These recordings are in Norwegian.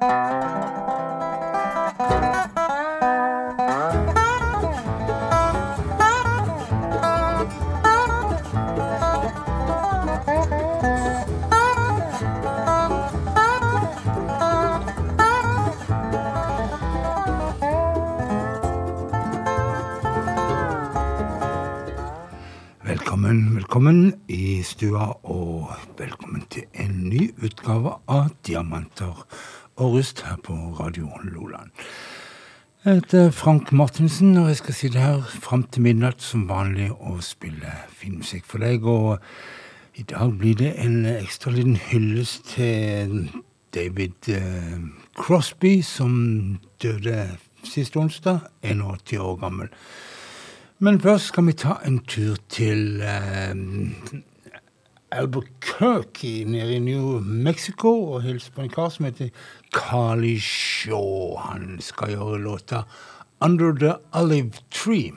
Música Velkommen, velkommen i stua, og velkommen til en ny utgave av Diamanter og rust her på Radio Loland. Jeg heter Frank Martinsen, og jeg skal sitte her fram til midnatt som vanlig og spille filmmusikk for deg. Og i dag blir det en ekstra liten hyllest til David eh, Crosby, som døde sist onsdag, 81 år gammel. Men først skal vi ta en tur til eh, Albuquerque nede i New Mexico og hilse på en kar som heter Carly Shaw. Han skal gjøre låta Under the Olive Tree.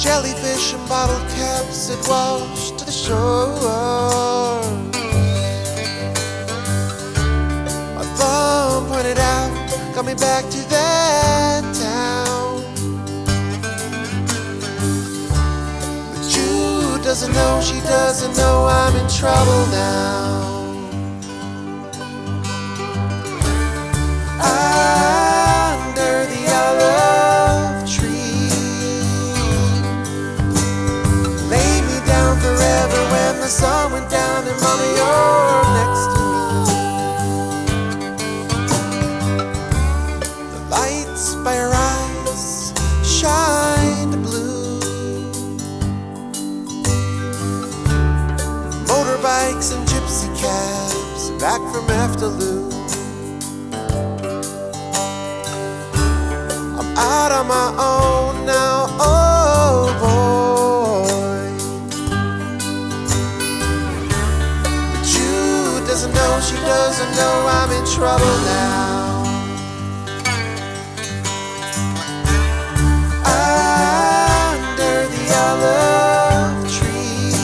Jellyfish and bottle caps had washed to the shore. My thumb pointed out, got me back to that town. But Jude doesn't know, she doesn't know I'm in trouble now. under sun went down and mommy you're next to me. The lights by your eyes shine blue. Motorbikes and gypsy cabs back from Efteling. I'm out on my own know I'm in trouble now. Under the olive tree.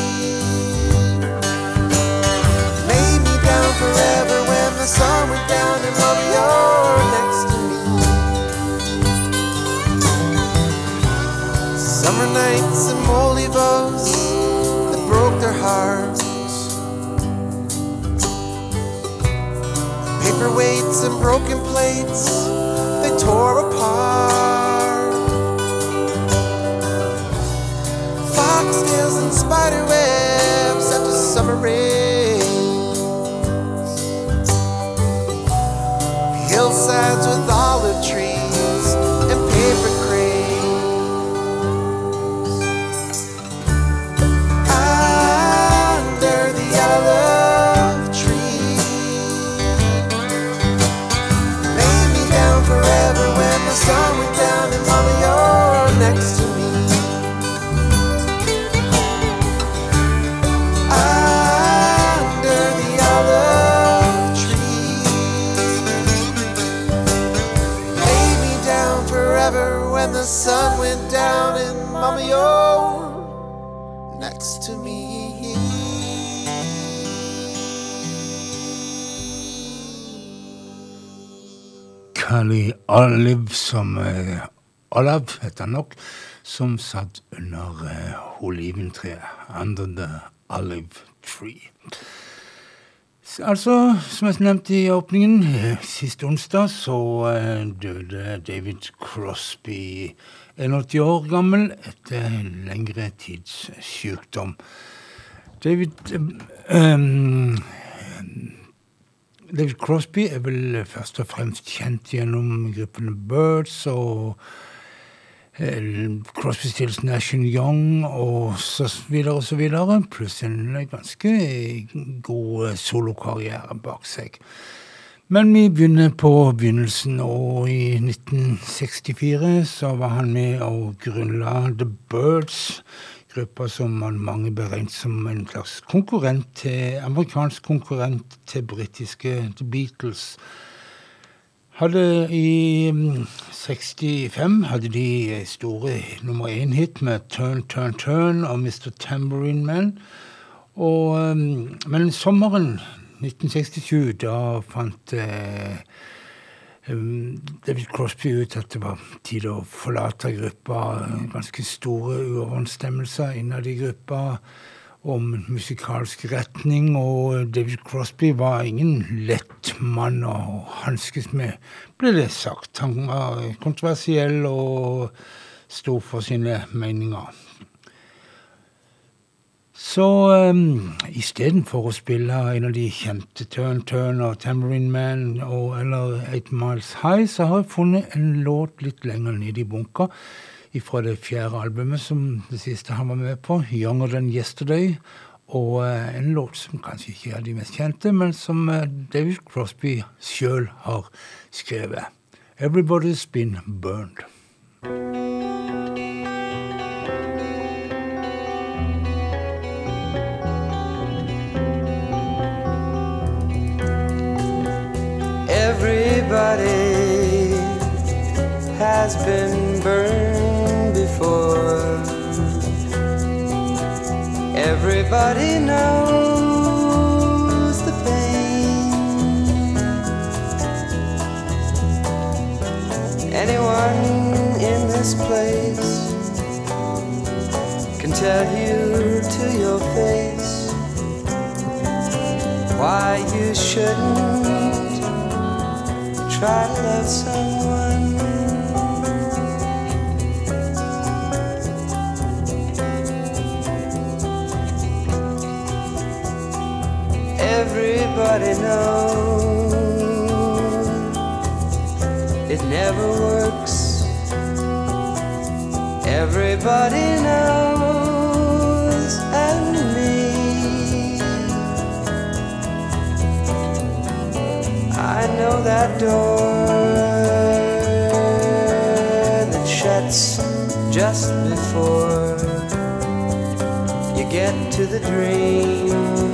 Lay me down forever when the sun went down and love you're next to me. Summer nights and Molivos Paperweights and broken plates they tore apart. Foxtails and spider webs Olav het han nok, som satt under uh, oliventreet. Under the olive tree. Altså, som jeg nevnte i åpningen, eh, sist onsdag så eh, døde David Crosby, 81 år gammel, etter en lengre tids sykdom. David um, David Crosby er vel først og fremst kjent gjennom gruppene Birds og eh, Crosby, Stills, Nash Young og så videre og så videre, pluss en ganske god solokarriere bak seg. Men vi begynner på begynnelsen, og i 1964 så var han med og grunnla The Birds gruppa som mange beregnet som en slags konkurrent til, amerikansk konkurrent til britiske The Beatles. Hadde I 65 mm, hadde de store nummer én-hit med Turn, Turn, Turn og Mr. Tambourine Man. Og, mm, men sommeren 1967, da fant eh, David Crosby ut at det var tid å forlate gruppa. Ganske store uoverensstemmelser innad i gruppa om musikalsk retning. Og David Crosby var ingen lett mann å hanskes med, ble det sagt. Han var kontroversiell og sto for sine meninger. Så um, istedenfor å spille en av de kjente Turn Turn og Tambourine Man og, eller Eight Miles High, så har jeg funnet en låt litt lenger nede i bunka fra det fjerde albumet som det siste han var med på, 'Younger Than Yesterday'. Og uh, en låt som kanskje ikke er de mest kjente, men som uh, David Crosby sjøl har skrevet. 'Everybody's Been Burned'. Everybody has been burned Everybody knows the pain. Anyone in this place can tell you to your face why you shouldn't try to love someone. Everybody knows it never works. Everybody knows, and me. I know that door that shuts just before you get to the dream.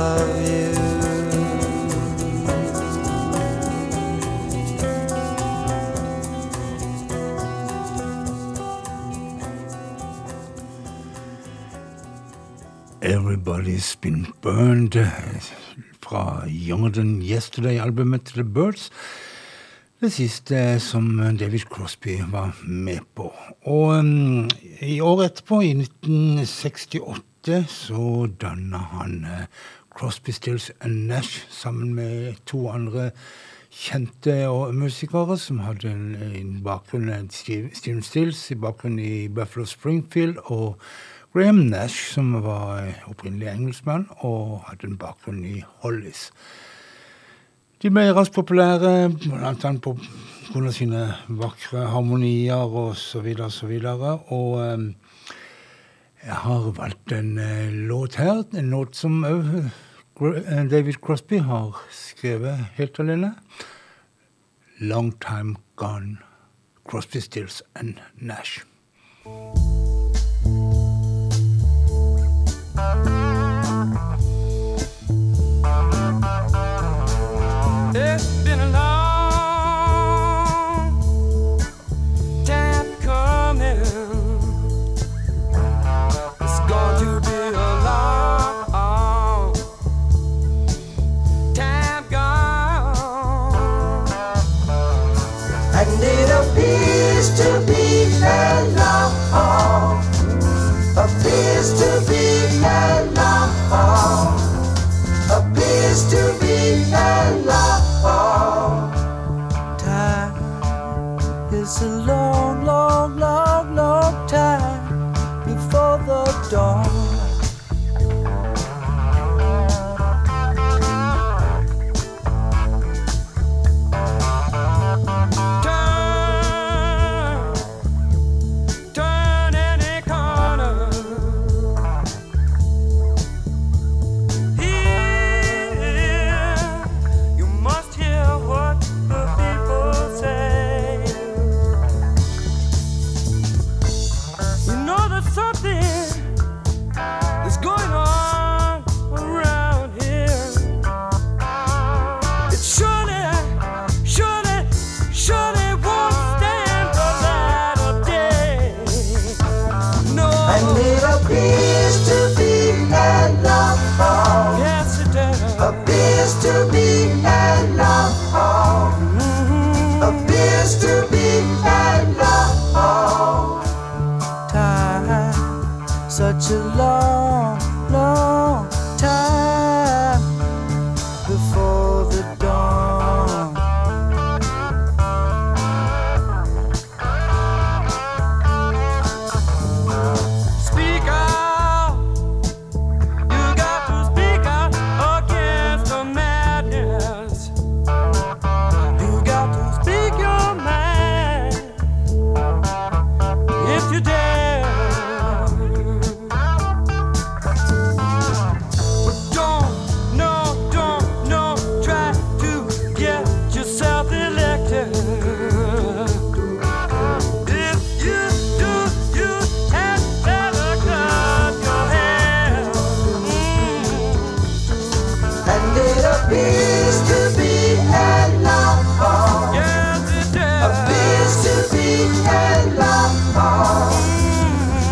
Love you. Everybody's Been Burned fra Younger Than Yesterday-albumet The Birds. Det siste som David Crosby var med på. Og um, i året etterpå, i 1968, så danna han uh, Crosby, Stills and Nash sammen med to andre kjente musikere som hadde en, en bakgrunn Steven Stills i bakgrunnen i Buffalo Springfield, og Graham Nash, som var opprinnelig engelskmann og hadde en bakgrunn i Hollis. De ble raskt populære, bl.a. på grunn av sine vakre harmonier og så videre og så videre. Og um, jeg har valgt en uh, låt her, en låt som uh, David Crosby har skrevet helt alene. 'Long Time Gone'. Crosby, Stills and Nash. It's It's appears to be appears to be time is a long long long long time before the dawn.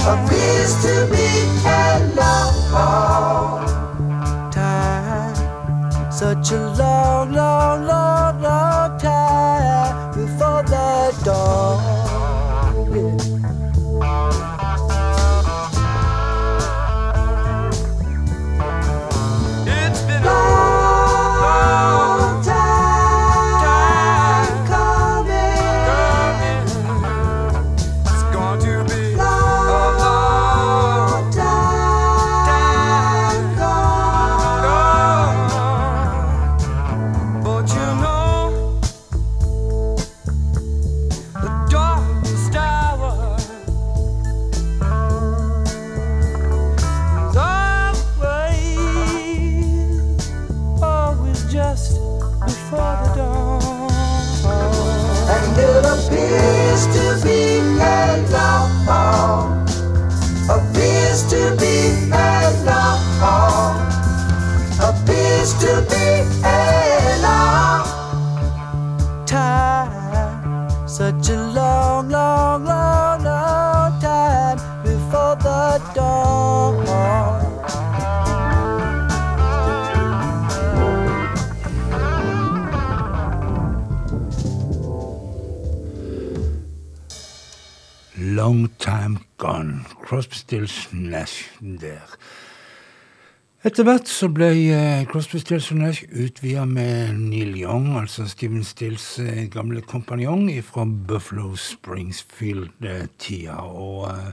appears to be Stills, Nash der. Etter hvert så ble eh, Crosby, Stills Nash utvida med Neil Young, altså Steven Stills eh, gamle kompanjong fra Buffalo Springsfield-tida. Og uh,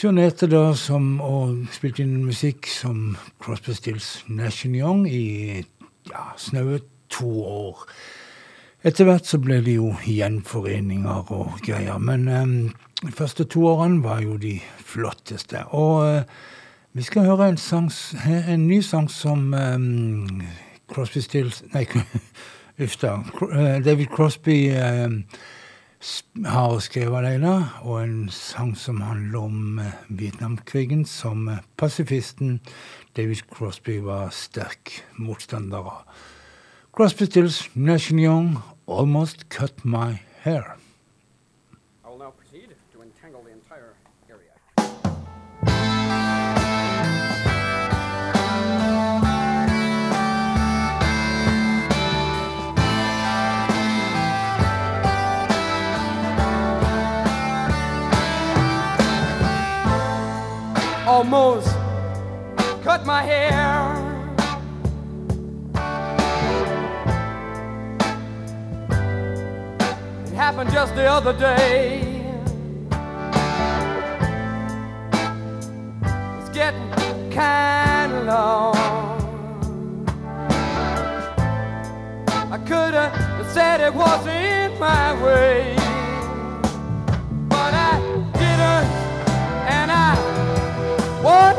turnerte da som, og spilte inn musikk som Crosby, Stills Nash Young i ja, snaue to år. Etter hvert så ble det jo gjenforeninger og greier, men um, de første to årene var jo de flotteste. Og uh, vi skal høre en, sang, en ny sang som um, Crosby Stills Nei, uff da. Eh, David Crosby um, har skrevet alene, og en sang som handler om Vietnamkrigen, som pasifisten David Crosby var sterk motstander av. Crosby Stills, Nation Young, Almost Cut My Hair. Almost cut my hair. It happened just the other day. It's getting kind of long. I could have said it wasn't my way. What?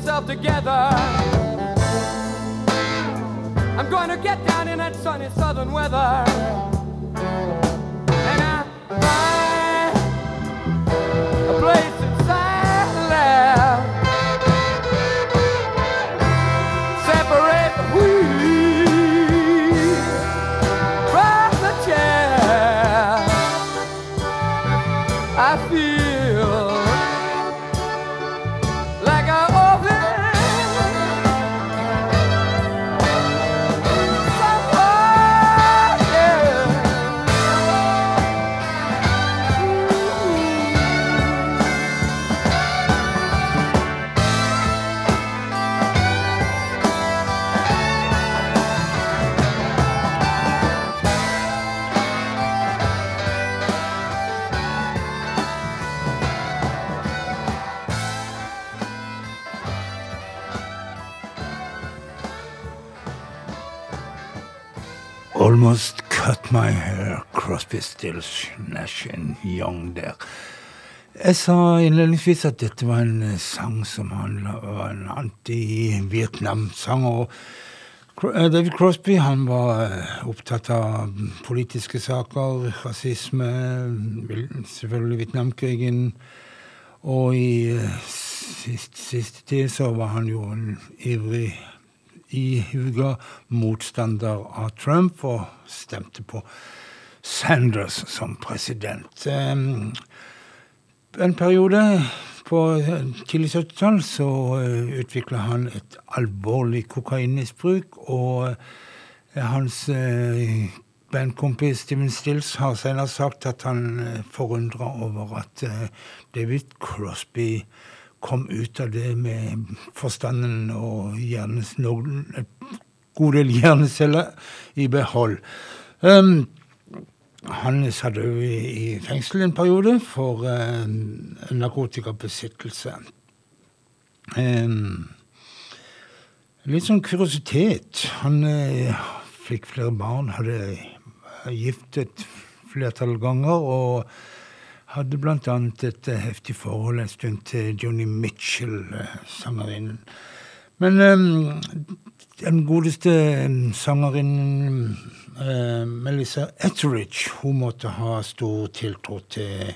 Myself together. I'm going to get down in that sunny southern weather. Nash and Young der. Jeg sa innledningsvis at dette var en eh, sang som handla om en anti-Vietnam-sang. og eh, David Crosby han var eh, opptatt av politiske saker, rasisme, selvfølgelig Vietnamkrigen. Og i siste, siste tid så var han jo en ivrig ihuga motstander av Trump og stemte på Sanders som president. En periode på tidlig 70-tall så eh, utvikla han et alvorlig kokainmisbruk, og eh, hans eh, bandkompis Steven Stills har senere sagt at han forundra over at David Crosby kom ut av det med forstanden og hjernes, god del hjerneceller i behold. Um, han satt òg i, fengsel en periode for eh, narkotikabesittelse. Eh, litt sånn kuriositet. Han eh, fikk flere barn, hadde giftet flertall ganger. og hadde bl.a. et eh, heftig forhold en stund til Joni Mitchell, eh, sangerinnen. Men den godeste sangerinnen eh, Melissa Etheridge hun måtte ha stor tiltro til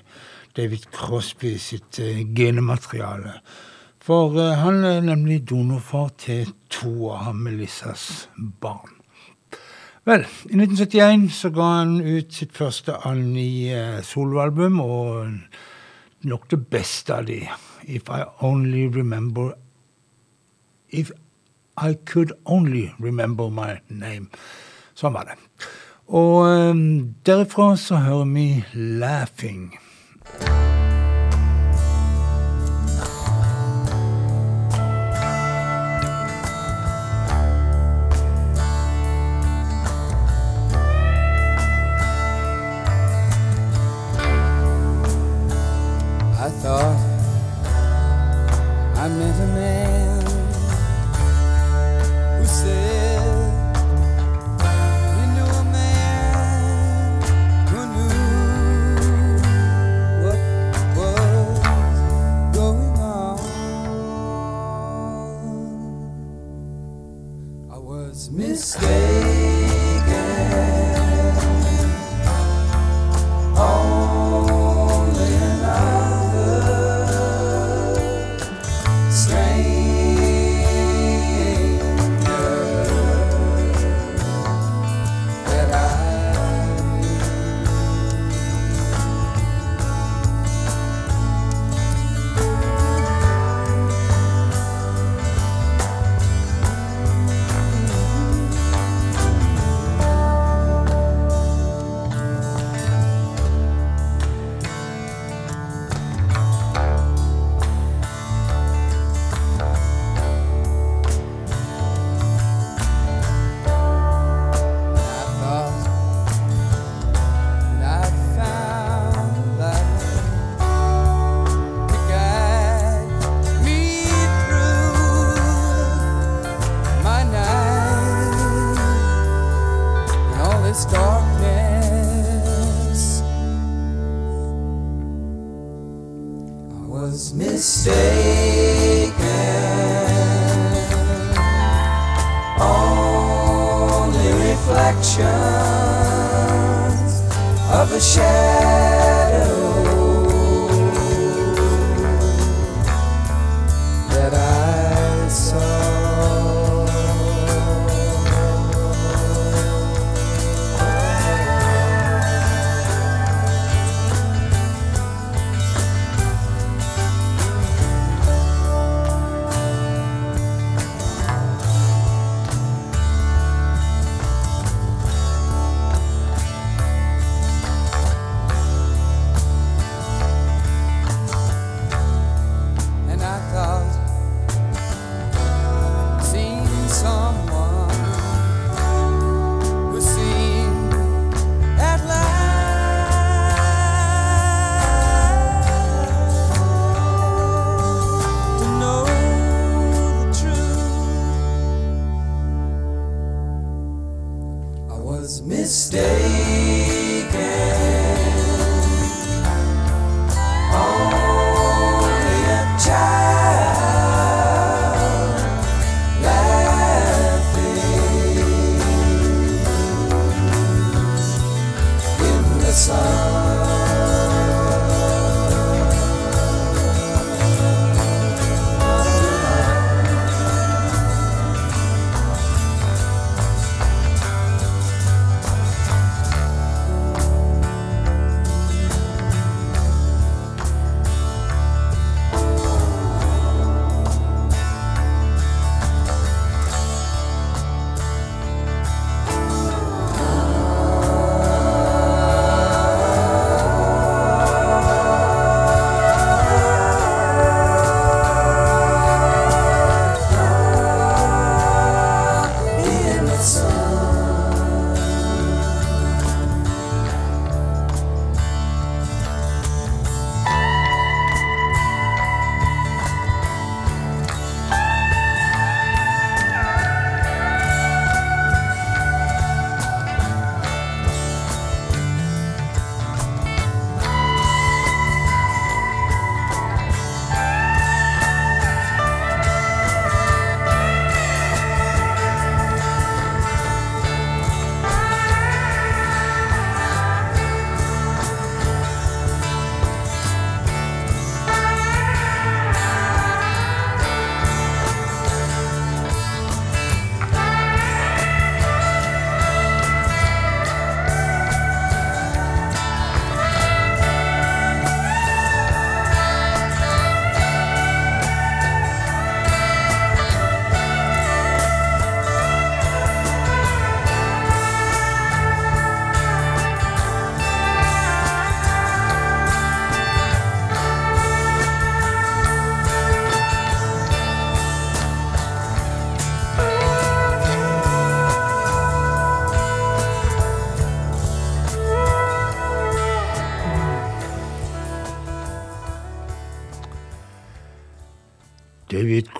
David Crosby sitt eh, genemateriale. For eh, han er nemlig donorfar til to av Melissas barn. Vel, i 1971 så ga han ut sitt første Annie eh, soloalbum, og nok det beste av de. If I only remember If I could only remember my name. Sånn var det. Og um, derifra så hører vi 'Laughing'.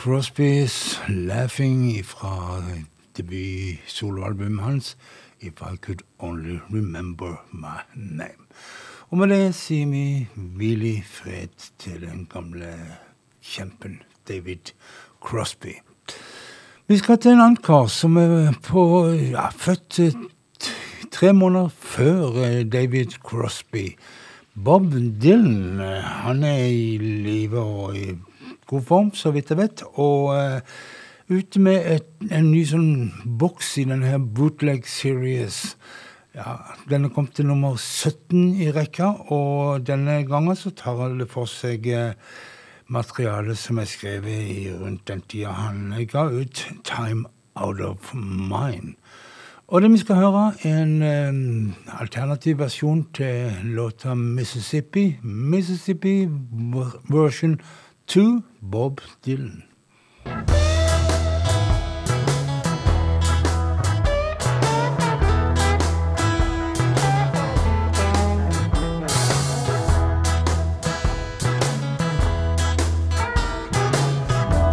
Crosbys 'Laughing' fra debut-soloalbumet hans 'If I Could Only Remember My Name'. Og med det sier vi hvil i fred til den gamle kjempen David Crosby. Vi skal til en annen kar som er på, ja, født eh, tre måneder før eh, David Crosby. Bob Dylan eh, han er i live og i god form, så vidt jeg vet. Og uh, ute med et, en ny sånn boks i denne her Bootleg Series. Ja, Den er kommet til nummer 17 i rekka, og denne gangen så tar det for seg uh, materialet som er skrevet i rundt den tida han ga ut 'Time Out of Mine'. Og det vi skal høre, er en eh, alternativ versjon til låta 'Mississippi'. Mississippi version 2, Bob Dylan.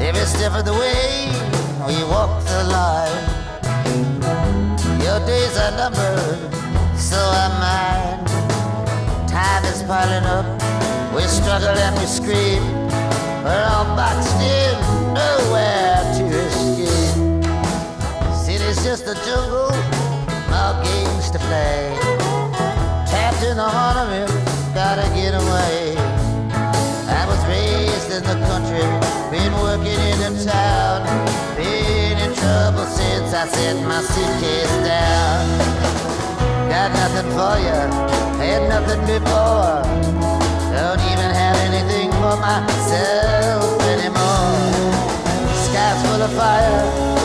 Every step of the way we walk the line. Your days are numbered, so are mine. Time is piling up, we struggle and we scream. A jungle, more games to play. Trapped in the heart of it, gotta get away. I was raised in the country, been working in the town, been in trouble since I set my suitcase down. Got nothing for you, had nothing before. Don't even have anything for myself anymore. Sky's full of fire,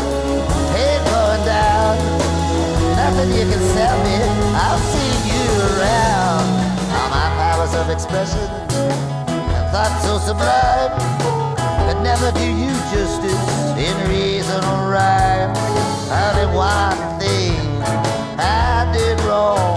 you can sell me, I'll see you around. All my powers of expression and thoughts so sublime could never do you justice in reason or rhyme. Only one thing I did wrong.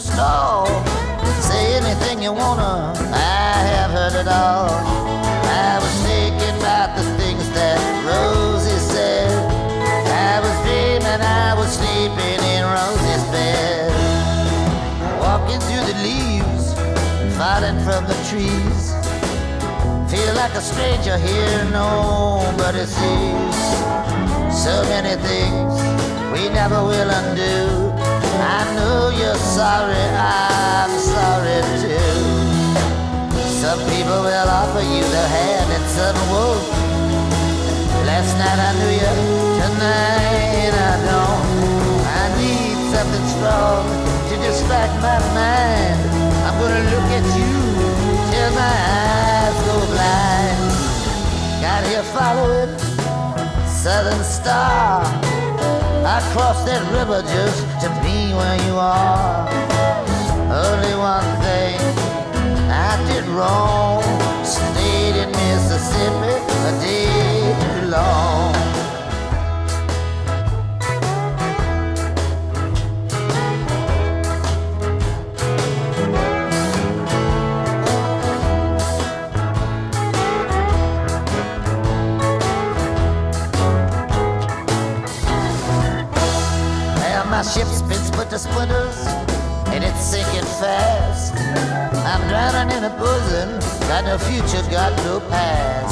The stall. Say anything you wanna, I have heard it all. I was thinking about the things that Rosie said. I was dreaming I was sleeping in Rosie's bed. Walking through the leaves, falling from the trees. Feel like a stranger here, nobody sees. So many things we never will undo. I know you're sorry, I'm sorry too. Some people will offer you their hand and some won't. Last night I knew you, tonight I don't. I need something strong to distract my mind. I'm gonna look at you till my eyes go blind. Got here following Southern Star. I crossed that river just to be where you are. Only one thing I did wrong. Stayed in Mississippi a day too long. To splinters, and it's sinking fast. I'm drowning in a bosom, got no future, got no past.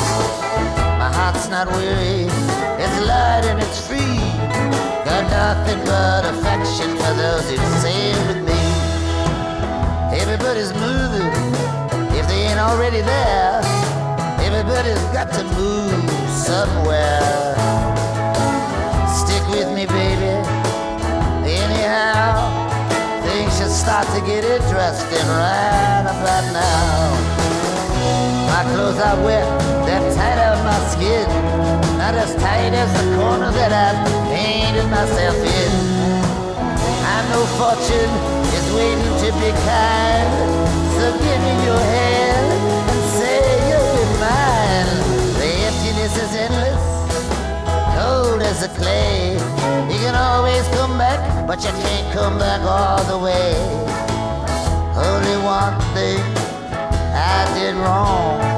My heart's not weary, it's light and it's free. Got nothing but affection for those who sail with me. Everybody's moving, if they ain't already there. Everybody's got to move somewhere. Start to get interesting right about now. My clothes are wet, they're tight on my skin. Not as tight as the corner that I've painted myself in. I know fortune is waiting to be kind. So give me your hand and say you'll be mine. The emptiness is endless cold as a clay. You can always come back, but you can't come back all the way. Only one thing I did wrong.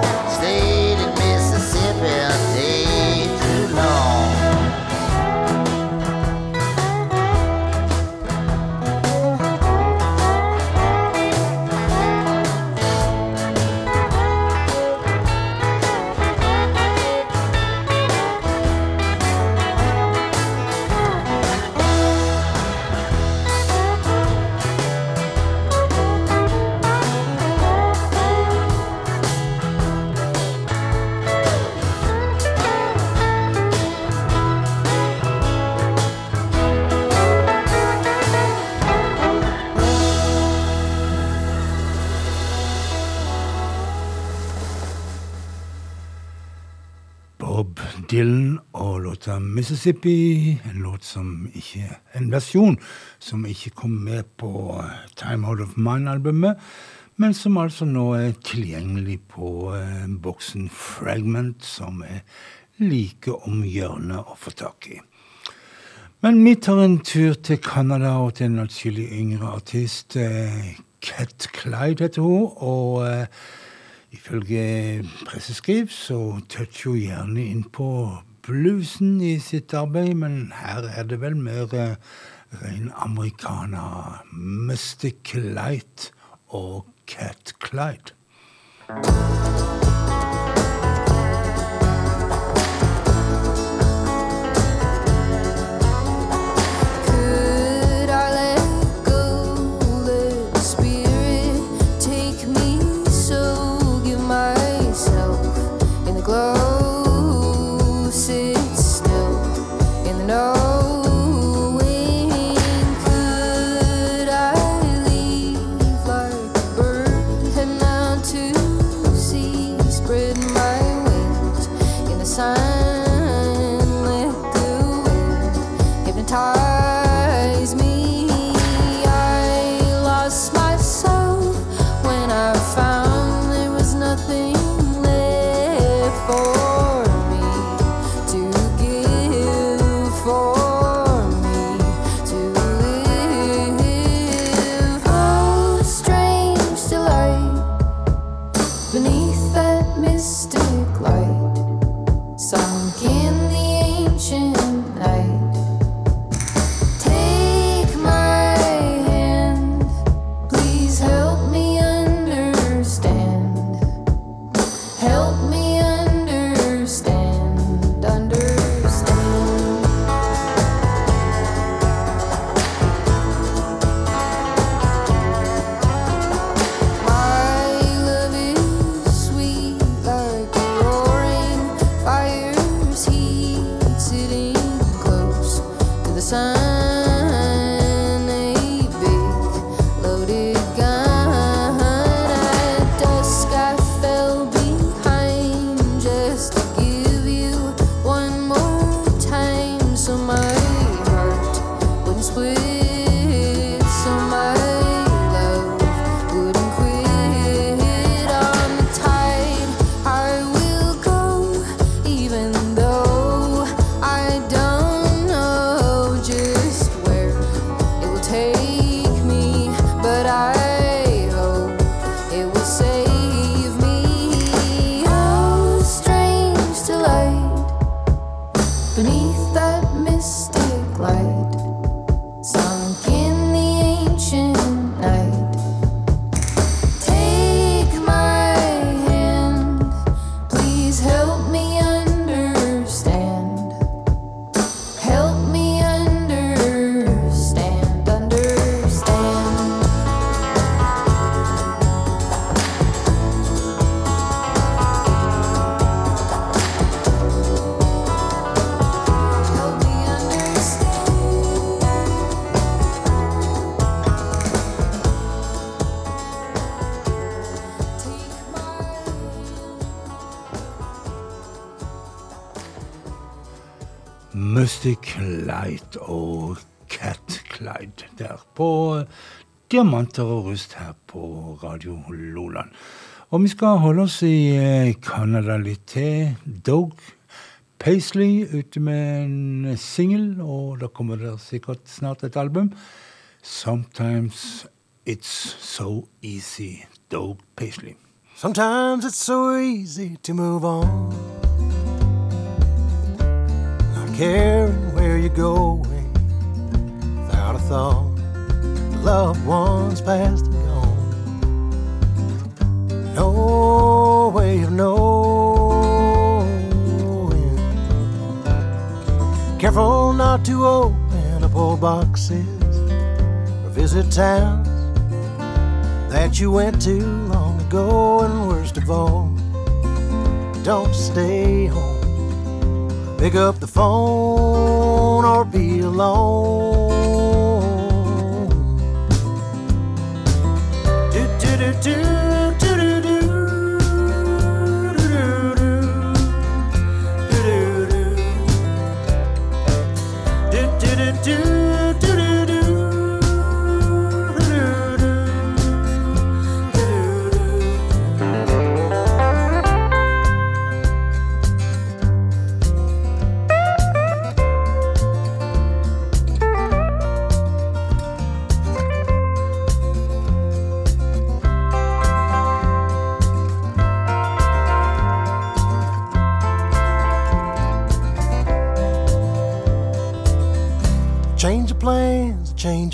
Dylan og låta 'Mississippi', en låt som ikke En versjon som ikke kom med på Time Out of Mine-albumet, men som altså nå er tilgjengelig på eh, boksen Fragment, som er like om hjørnet å få tak i. Men vi tar en tur til Canada og til en atskillig yngre artist. eh, Cat Clyde heter hun. og... Ifølge presseskriv så toucher hun gjerne inn på bluesen i sitt arbeid, men her er det vel mer eh, ren americana. Mystic Light og Cat Clyde. Diamanter og rust her på Radio Loland. Og vi skal holde oss i eh, Canada litt til. Dog Paisley ute med en singel, og da kommer det sikkert snart et album. Sometimes It's So Easy, Dog Paisley. Sometimes it's so easy to move on. Not caring where you're going without a thought. Loved ones past and gone. No way of knowing. Careful not to open up old boxes or visit towns that you went to long ago, and worst of all, don't stay home. Pick up the phone or be alone. Do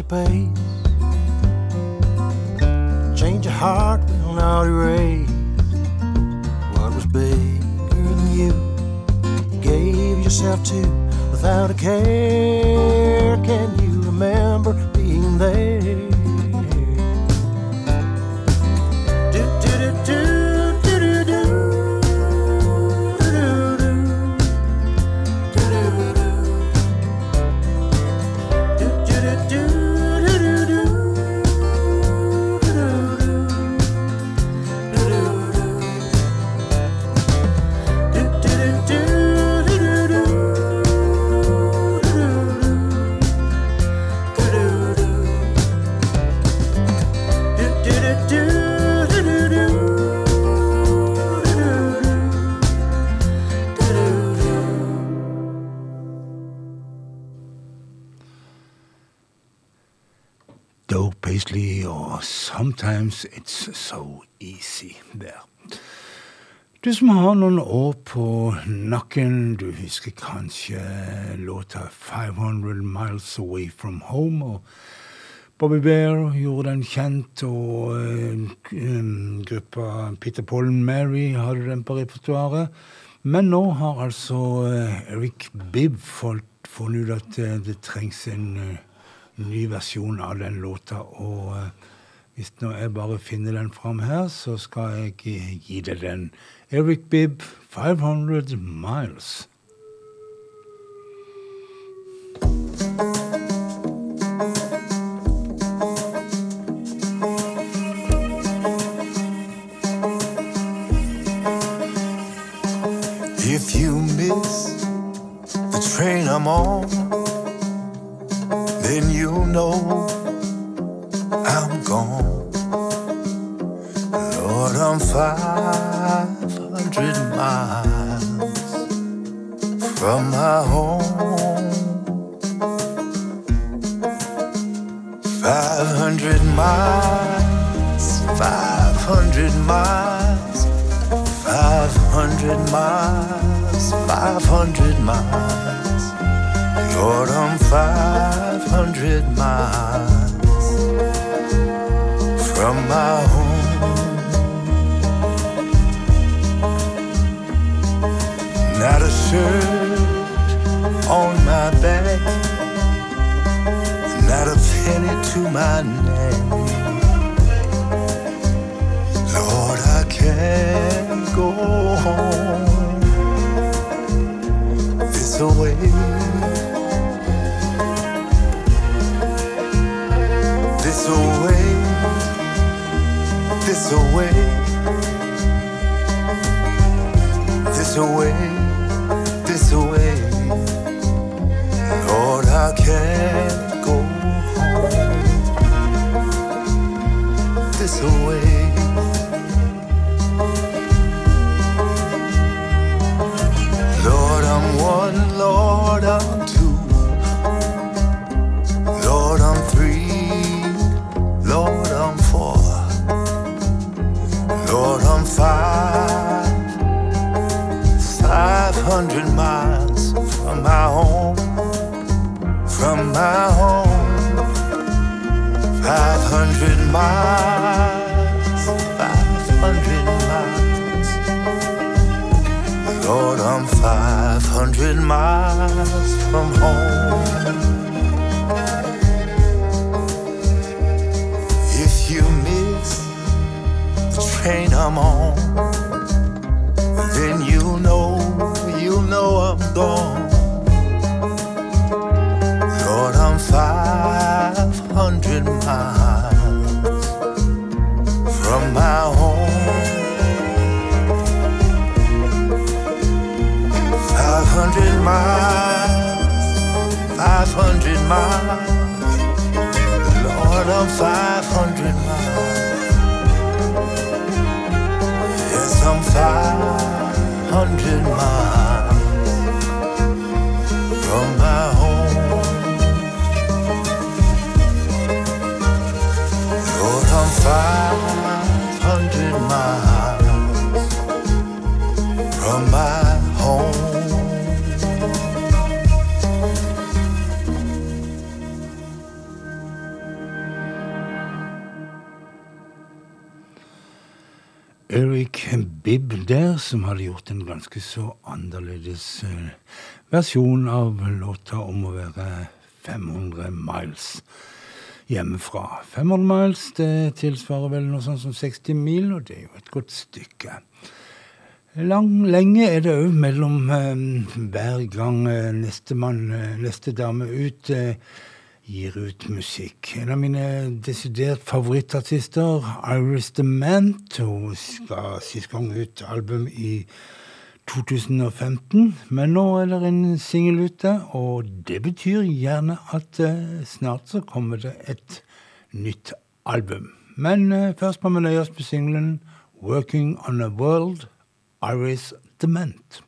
pace. Change your heart will not erase what was bigger than. You gave yourself to without a care. Can you remember being there? Sometimes It's So Easy der. Du som har noen år på nakken, du husker kanskje låta 500 Miles Away From Home. og Bobby Bear gjorde den kjent, og eh, um, gruppa Peter Paul and Mary hadde den på repertoaret. Men nå har altså eh, Eric Bibb funnet ut at eh, det trengs en ny versjon av den låta. Og hvis nå jeg bare finner den fram her, så skal jeg gi- deg den. Eric Bibb, 500 Miles. If you miss the train I'm on, then you'll know I'm 500 miles from my home. 500 miles, 500 miles. 500 miles, 500 miles. Lord, I'm 500 miles from my home. Shirt on my back, not a penny to my name. Lord, I can't go home this away. This away, this away, this away, this a. Lord, I can't go home this away. Hundred miles from my home. From my home. Five hundred miles. Five hundred miles. Lord, I'm 500 miles from home. If you miss the train I'm on, miles. Lord, I'm 500 miles. Yes, I'm 500 miles from my home. Lord, I'm 500 miles from my der, som hadde gjort en ganske så annerledes eh, versjon av låta om å være 500 miles hjemmefra. 500 miles det tilsvarer vel noe sånt som 60 mil, og det er jo et godt stykke. Lang, lenge er det òg mellom eh, hver gang eh, nestemann, eh, neste dame ut, eh, gir ut musikk. En av mine desidert favorittartister, Iris Dement, hun ga sist gang ut album i 2015, men nå er det en singel ute, og det betyr gjerne at eh, snart så kommer det et nytt album. Men eh, først må vi nøye oss med singelen 'Working on a World', Iris Dement.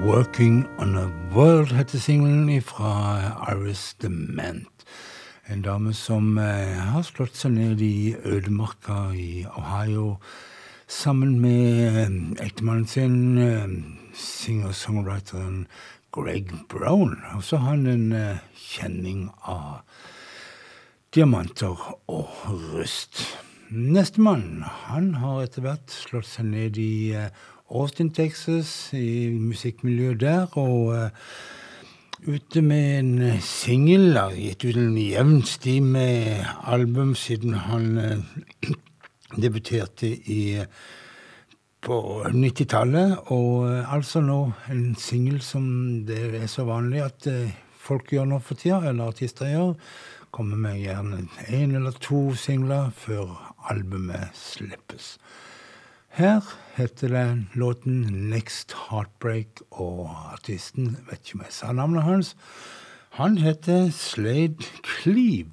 'Working on a World' heter singelen fra Iris Dement. En dame som eh, har slått seg ned i ødemarka i Ohio sammen med eh, ektemannen sin, eh, singer-songwriteren Greg Brown. Og så har han en kjenning av diamanter og rust. Nestemann han har etter hvert slått seg ned i Austin, Texas, i musikkmiljøet der, og uh, ute med en uh, singel. Har gitt ut en jevn sti med album siden han uh, debuterte i på 90-tallet, og altså nå en singel som det er så vanlig at folk gjør nå for tida, eller artister gjør. Kommer med gjerne én eller to singler før albumet slippes. Her heter det låten 'Next Heartbreak', og artisten, vet ikke om jeg sa navnet hans, han heter Slade Cleave.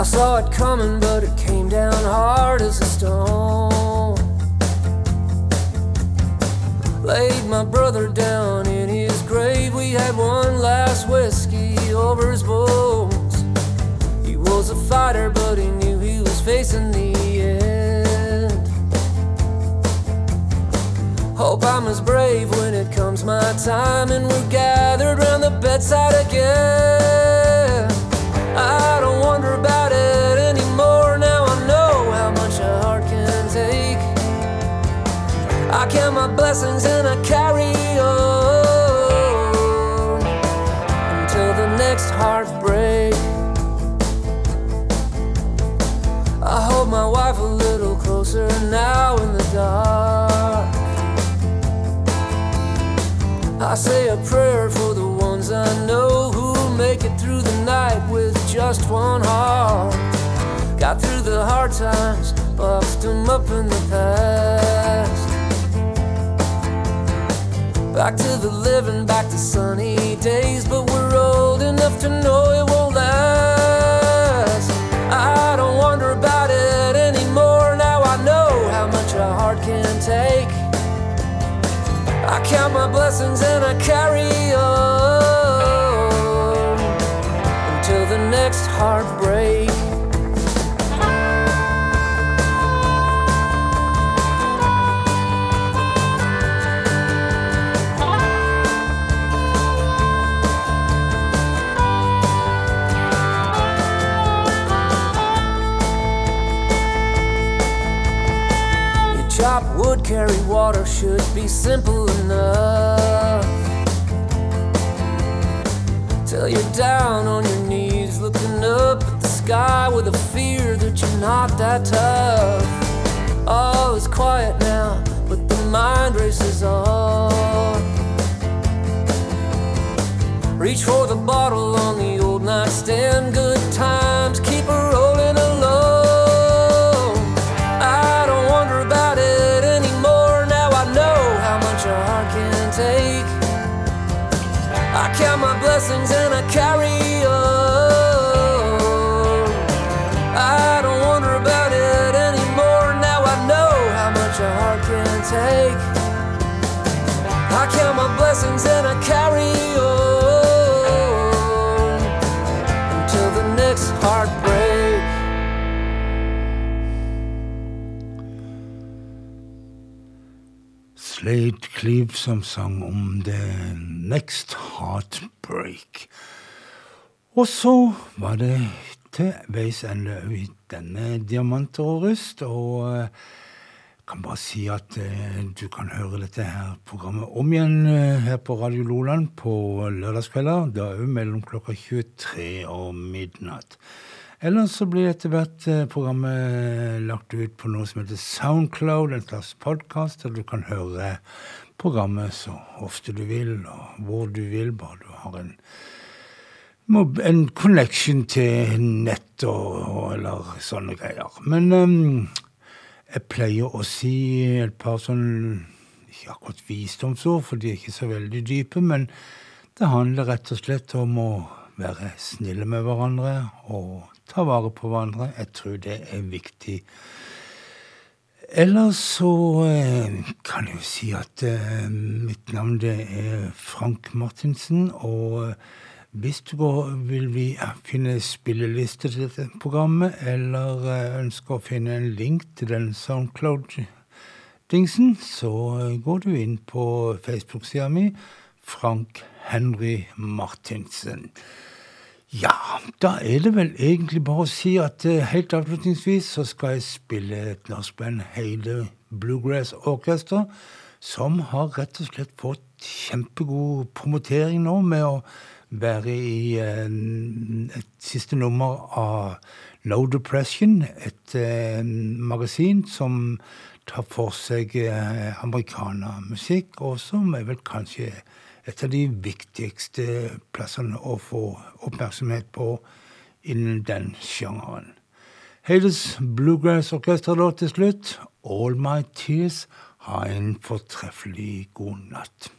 I saw it coming, but it came down hard as a stone. Laid my brother down in We had one last whiskey over his bones. He was a fighter, but he knew he was facing the end. Hope I'm as brave when it comes my time and we're gathered round the bedside again. I don't wonder about it anymore. Now I know how much a heart can take. I count my blessings and I carry on next heartbreak. I hold my wife a little closer now in the dark. I say a prayer for the ones I know who'll make it through the night with just one heart. Got through the hard times, boxed them up in the past. Back to the living, back to sunny days, but we're old enough to know it won't last. I don't wonder about it anymore. Now I know how much a heart can take. I count my blessings and I carry on until the next heartbreak. Wood, carry water should be simple enough. Till you're down on your knees, looking up at the sky with a fear that you're not that tough. All is quiet now, but the mind races on. Reach for the bottle on the old nightstand. Good times keep her rolling count my blessings and I carry Cleave som sang om The Next Heartbreak. Og så var det til veis ende i denne Diamanter og rust. Og jeg kan bare si at eh, du kan høre dette her programmet om igjen eh, her på Radio Loland på lørdagskvelder. Da òg mellom klokka 23 og midnatt. Ellers så blir etter hvert eh, programmet lagt ut på noe som heter Soundcloud, en slags podkast, der du kan høre programmet så ofte du vil, og hvor du vil, bare du har en, en connection til nett og, og eller sånne greier. Men um, jeg pleier å si et par sånn Ikke akkurat visdomsord, for de er ikke så veldig dype, men det handler rett og slett om å være snille med hverandre og ta vare på hverandre. Jeg tror det er viktig. Ellers så eh, kan jeg jo si at eh, mitt navn det er Frank Martinsen. Og eh, hvis du vil vi finne spilleliste til dette programmet, eller ønsker å finne en link til den Soundcloud-dingsen, så går du inn på Facebook-sida mi, Frank Henry Martinsen. Ja, da er det vel egentlig bare å si at eh, helt avslutningsvis så skal jeg spille et norsk band, Heide Bluegrass Orchestra, som har rett og slett fått kjempegod promotering nå med å være i eh, et siste nummer av No Depression, et eh, magasin som tar for seg amerikanermusikk, og som er vel kanskje et av de viktigste plassene å få oppmerksomhet på innen den sjangeren. Hades Bluegrass Orkester til slutt. All My Tears. Ha en fortreffelig god natt.